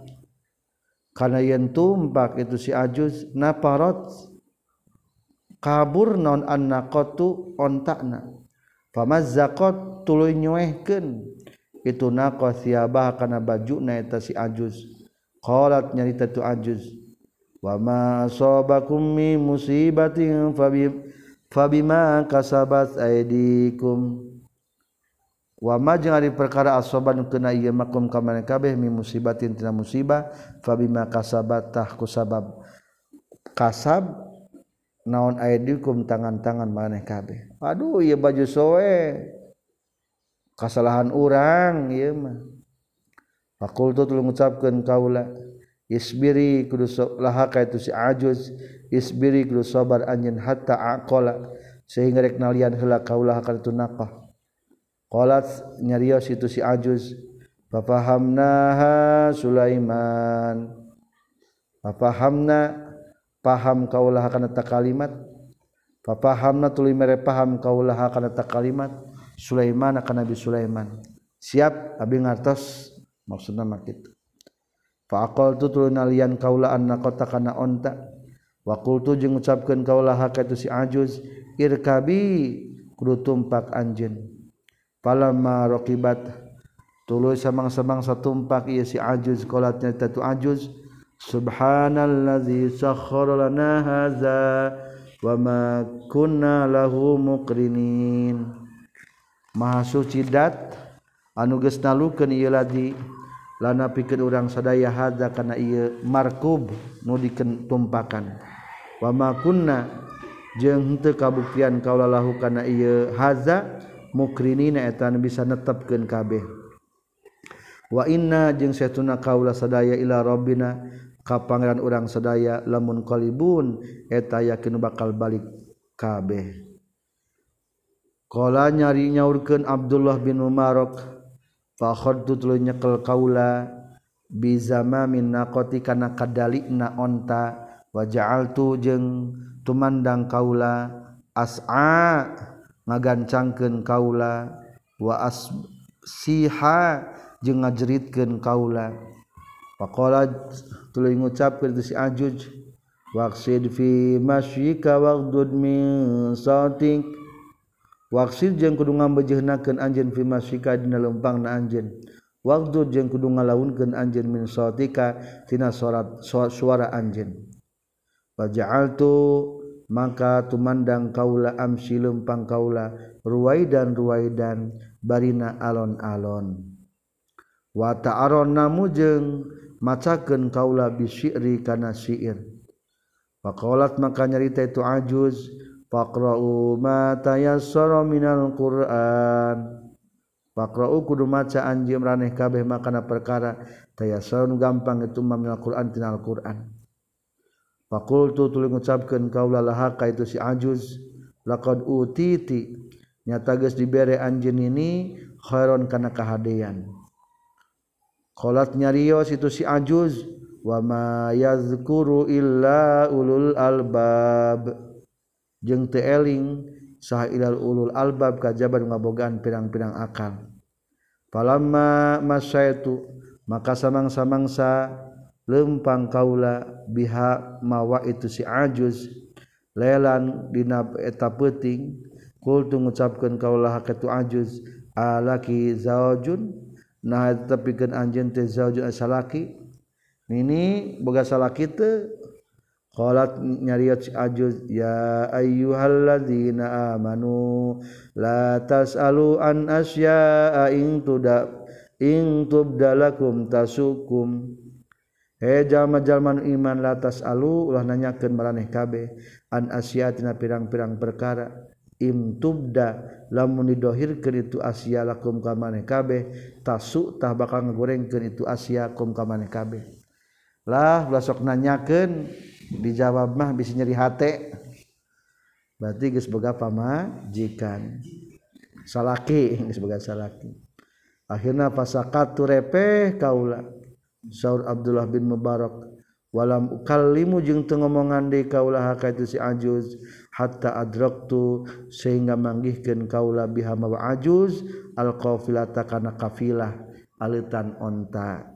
karena yang tumpak itu si ajuz naparot kabur non annaqatu nakotu ontakna pamazakot tuluy nyuehkeun. Itu naqa siabah kana bajuna eta si ajuz. Qalat nyarita tu ajuz. Wa ma asabakum mi musibatin fabi fabima kasabat aydikum. Wa ma jeung ari perkara asaban kana ieu makum ka maneh kabeh mi musibatin tina musibah fabima kasabat tah ku sabab. Kasab naon aya tangan-tangan maneh kabeh. Aduh ieu baju soe. Kasalahan urang ieu mah. Fakultu tuluy ngucapkeun kaula isbiri kudu lahaka itu si ajuz isbiri kudu sabar anjeun hatta aqala sehingga rek nalian heula kaula ka itu naqah qalat nyarios itu si ajuz fafahamnaha sulaiman. Fafahamna paham kaulah akan eta kalimat. Papahamna tuluy mere paham kaulah akan eta kalimat. Sulaiman akan Nabi Sulaiman. Siap abi ngartos maksudna mah kitu. Fa aqaltu tuluy nalian kaulah anna kota kana onta. Wa qultu jeung ngucapkeun kaulah ka itu si ajuz irkabi kudu tumpak anjeun. Falamma raqibat tuluy samang-samang satumpak ieu si ajuz qolatnya tatu ajuz Subhanalladzi sakhkhara lana hadza wa ma kunna lahu muqrinin. Maha suci dat anu geus nalukeun ieu ladi lana pikeun urang sadaya hadza kana ieu markub nu diketumpakan. Wa ma kunna jeung henteu kabuktian kaula lahu kana ieu hadza mukrinina eta bisa netepkeun kabeh. Wa inna jeung setuna kaula sadaya ila rabbina ka Pangeran urang sadaya lamun qolibun eta yakin bakal balik kabeh. Kala nyari nyaurkeun Abdullah bin Umarok fa tuluy nyekel kaula bizamamin naqati kana kadalikna onta wa ja'altu jeung tumandang kaula as'a ngagancangkeun kaula wa asbiha jeung ngajeritkeun kaula. Faqala tuluy ngucapkeun si ajuj waqsid fi masyika waqdud min sautik waqsid jeung kudu ngambejehnakeun anjeun fi masyika dina lempangna anjeun. Waqdud jeung kudu ngalaunkeun anjeun min sautika tina suara suara anjeun. Waja'altu maka tumandang kaula amsi lempang kaula ruwaidan ruwaidan barina alon-alon. wata aron namu jeung macaken kaula bisyri kana siir faqalat maka nyarita itu ajuz faqra'u ma tayassara minal qur'an. Faqra'u kudu maca anjeun raneh kabeh makana perkara tayassarun gampang itu minal qur'an tinal qur'an faqultu tuluy ngucapkeun kaula laha ka itu si ajuz laqad utiti. Nyata geus dibere anjeun ini khairon kana kahadean. Kholat nyarios itu si ajuz. Wa ma yazkuru illa ulul albab. Jeung teu eling saha ilal ulul albab kajaban ngabogaan pirang-pirang akal. Falamma masaitu maka samang-samangsa lempang kaula biha mawa itu si ajuz. Lelan dina eta peuting kultu ngucapkeun kaula hakatu ajuz alaki zaujun nah tapi bikin anjeun teh zauj asalaki nini boga salaki teh qalat nyariot si ajuz ya ayyuhalladzina amanu la tasalu an asya'a in tuda in tubdalakum tasukum. He jalma-jalma iman la tasalu ulah nanyakeun maraneh kabeh an asya'a tina pirang-pirang perkara. imtubda lamun ke itu Asia lakum kamane kabeh tasu tah bakal ngagorengkeun itu Asia kum kamane kabeh. Lah belasok nanyakeun dijawab mah bisa nyeri hate. Berarti geus boga pamajikan. Salaki geus boga salaki. Akhirna pasakatu repeh kaula Saur Abdullah bin Mubarak. Walam ukallimu jeung teu ngomongan deui kaula ka itu si ajuz. Hatta adraktu sehingga manggihkeun kaula biha ma ajuz al kana kafilah alitan onta.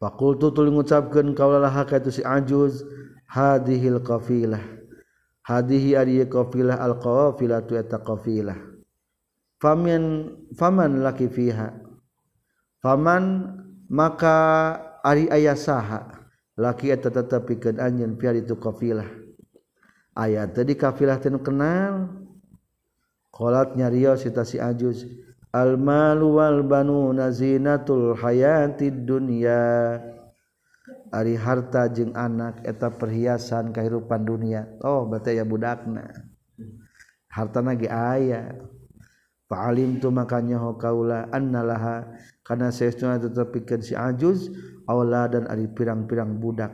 Fakultu tuluy ngucapkeun kaula lah ka itu si ajuz hadhil qafilah hadihi ari qafilah al qafilatu eta qafilah faman faman laki fiha. Faman maka ari ayah saha. Laki eta tetapi ke anjeun piar itu kafilah ayat tadi kafilah tenu kenal. Qolat nyarios eta si ajuz. Al malu wal banuna zinatul hayatid dunya. Ari harta jeung anak eta perhiasan kehidupan dunia. Oh berarti ya budakna. Hartana ge aya. Fa'alim tu makanya ho kaula annalaha kana saestuna tetepikeun si ajuz dan ada pirang-pirang budak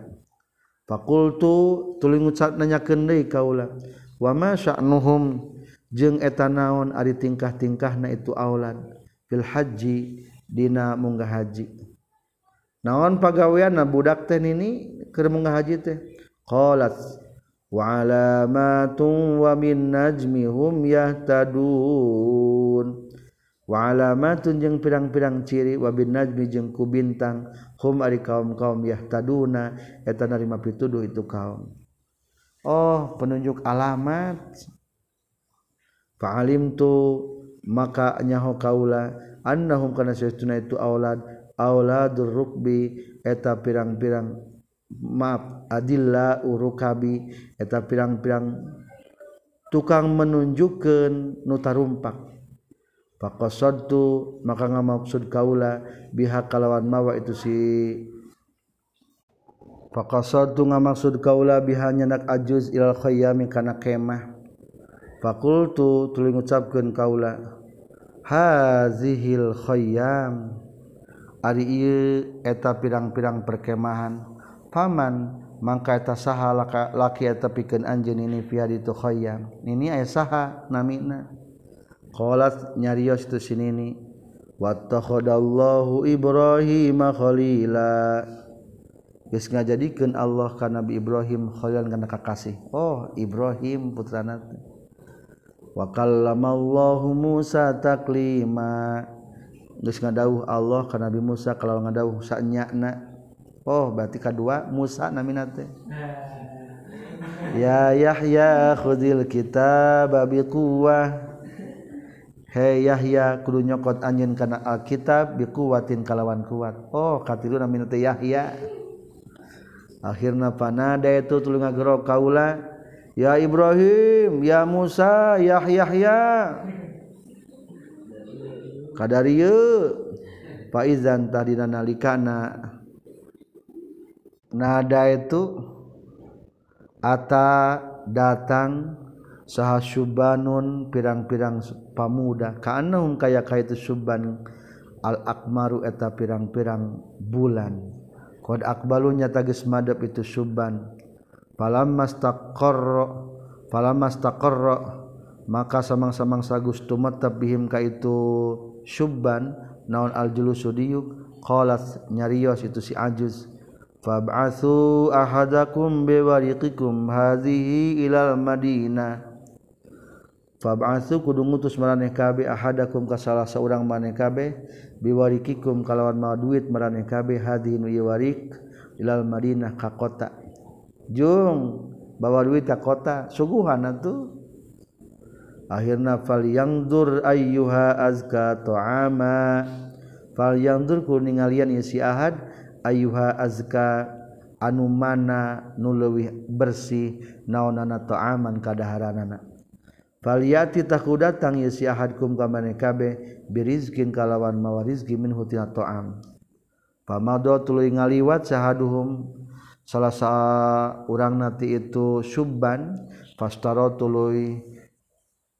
fakultu tuling ngucap nanyakeun deui kaula wa ma sya'nuhum jeung eta naon ari tingkah-tingkahna itu aulad fil haji dina munggah haji. Naon pagaweanna budak teh nini keur munggah haji teh? Qalat wa alamatun wa min najmihum yahtadun. Wa alamatun jeung pirang-pirang ciri wa bin najmi jeung ku bintang. hum ari kaum kaum yahtaduna eta narima pituduh itu kaum. Oh penunjuk alamat. Fa'alim tu maka nyaho kaula annahum kana sesuna itu aulad auladur rukbi eta pirang-pirang maaf adilla urukabi eta pirang-pirang tukang menunjukkan nutarumpak faqasadtu maka ngamaksud kaula biha kalawan mawa itu si. Faqasadtu ngamaksud kaula biha nyanak ajuz ilal khayyami kana kemah. Faqultu tuluy ngucapkeun kaula hazihil khayyam. Ari ieu eta pirang-pirang perkemahan. Paman mangka eta saha laki eta pikeun anjeun ini fi itu khayyam. Ini aya saha namina Qalat nyarios tu sinini wattakhadallahu Ibrahim khalila. Geus ngajadikeun Allah ka Nabi Ibrahim khalilan kana kakasih. Oh, Ibrahim putrana. Wa kallamallahu Musa taklima. Geus ngadauh Allah ka Nabi Musa kalau ngadauh sanyana. Oh, berarti kedua Musa namina teh. Ya Yahya khudil kitab bi quwwah He yahya kudu nyokot anjeun kana Alkitab bikuwatin kalawan kuat. Oh, katiluna min teh Yahya. Akhirna panada itu tuluy ngagero kaula, ya Ibrahim, ya Musa, ya Yahya. Kadarieu faizan tadina nalikana nada itu ata datang saha Subbanun pirang-pirang pamuda. Kaanum kaya ka itu Subban? Al-akmaru eta pirang-pirang bulan. Qad akbalunya tagis madep itu Subban. Falamastaqarra falamastaqarra maka samang-samangsa gustu matab bihim ka itu Subban naon al-julusu diyuk? Qalat nyarios itu si ajuz fab'atsu ahadakum biwariqikum hadhihi ilal madinah Fab'atsu kudu ngutus maraneh kabeh ahadakum ka salah saurang maneh kabeh biwarikikum kalawan mawa duit maraneh kabeh hadinu yawarik ilal Madinah ka kota. Jung bawa duit ka kota suguhan atuh. Akhirna fal yangdur ayyuha azka ta'ama. Fal yangdur ku ningalian isi ahad ayyuha azka anu mana nu leuwih bersih naonana ta'aman kadaharanana. Faliyati taku datang ya si ahadkum kameh kabeh birizkin kalawan mawarizki min hutina to'am. Pamado tuluy ngaliwat sahaduhum salah sa urang nati itu subban fastaro tuluy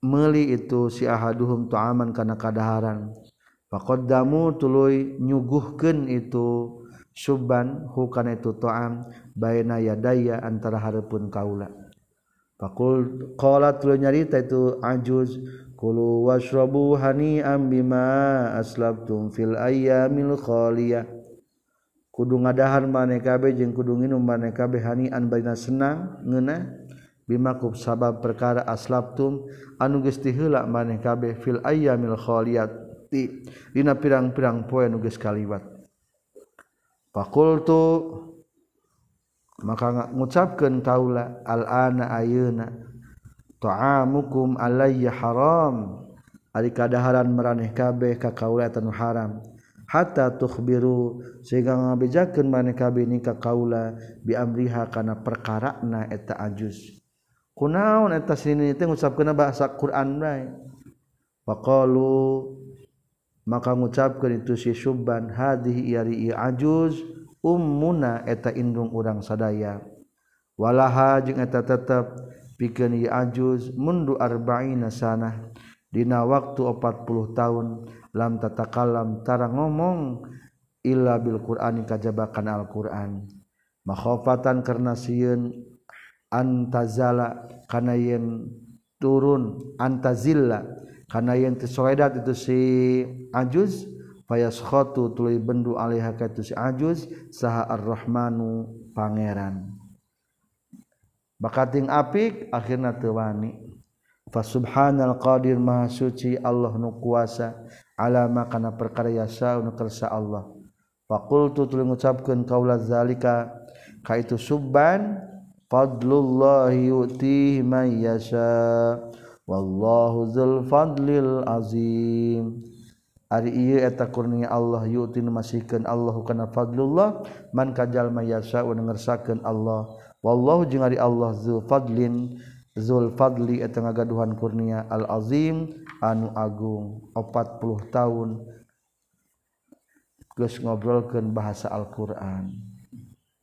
meli itu si ahaduhum to'aman kana kadaharan. Faqaddamu tuluy nyuguhkeun itu subban hukana itu to'am baina yadaya antara hareupun kaula. Pakul qalat tuluy nyarita itu ajuz kulu washrabu hani'an bima aslabtum fil ayyamil khaliyah. Kudu ngadahan maneh kabeh jeung kudu nginum maneh kabeh hani'an baina senang ngeunah? Bima kub sabab perkara aslabtum anu geus tiheula maneh kabeh fil ayyamil khaliyat dina pirang-pirang poe nu geus kaliwat. Fakultu maka ngucapkan taula al-ana ayeuna ta'amukum alayya haram. Ari kadaharan maraneh kabeh ka kaula anu haram. Hatta tukhbiru sehingga ngabejakeun maneh kabeh ni ka kaula bi amriha kana perkarana eta ajus. Kunaon eta sini teh ngucapkeun bahasa Quran bae? Faqalu maka ngucapkeun itu si Subban hadhihi yari ajuz ummuna eta indung urang sadaya. Walaha jeung eta tetep pikeun ajuz mundu arba'ina sanah. Dina waktu 40 tahun lam tatakalam tara ngomong illa bil qur'ani kajabakan al qur'an makhofatan karena sieun antazala kana yen turun antazilla kana yen tesoedat itu si ajuz fayaskhatu tuluy bendu alaiha ka itu si ajuz saha ar-rahmanu pangeran. Bakating apik akhirna teu wani fa subhanal qadir maha suci Allah nu kuasa alama kana perkara yasa nu kersa Allah. Faqultu tuluy ngucapkeun qaula zalika ka itu subban fadlullah yu'tihi man yasha wallahu dzul fadlil azim Ari ieu eta kurnia Allah yu'tin masihkeun Allahu kana fadlullah man kajalma yasa'u ngersakeun Allah. Wallahu jeung ari Allah zul fadlin zul fadli eta ngagaduhan kurnia al azim anu agung 40 tahun. Geus ngobrolkeun bahasa Al-Qur'an.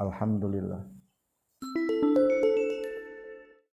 Alhamdulillah.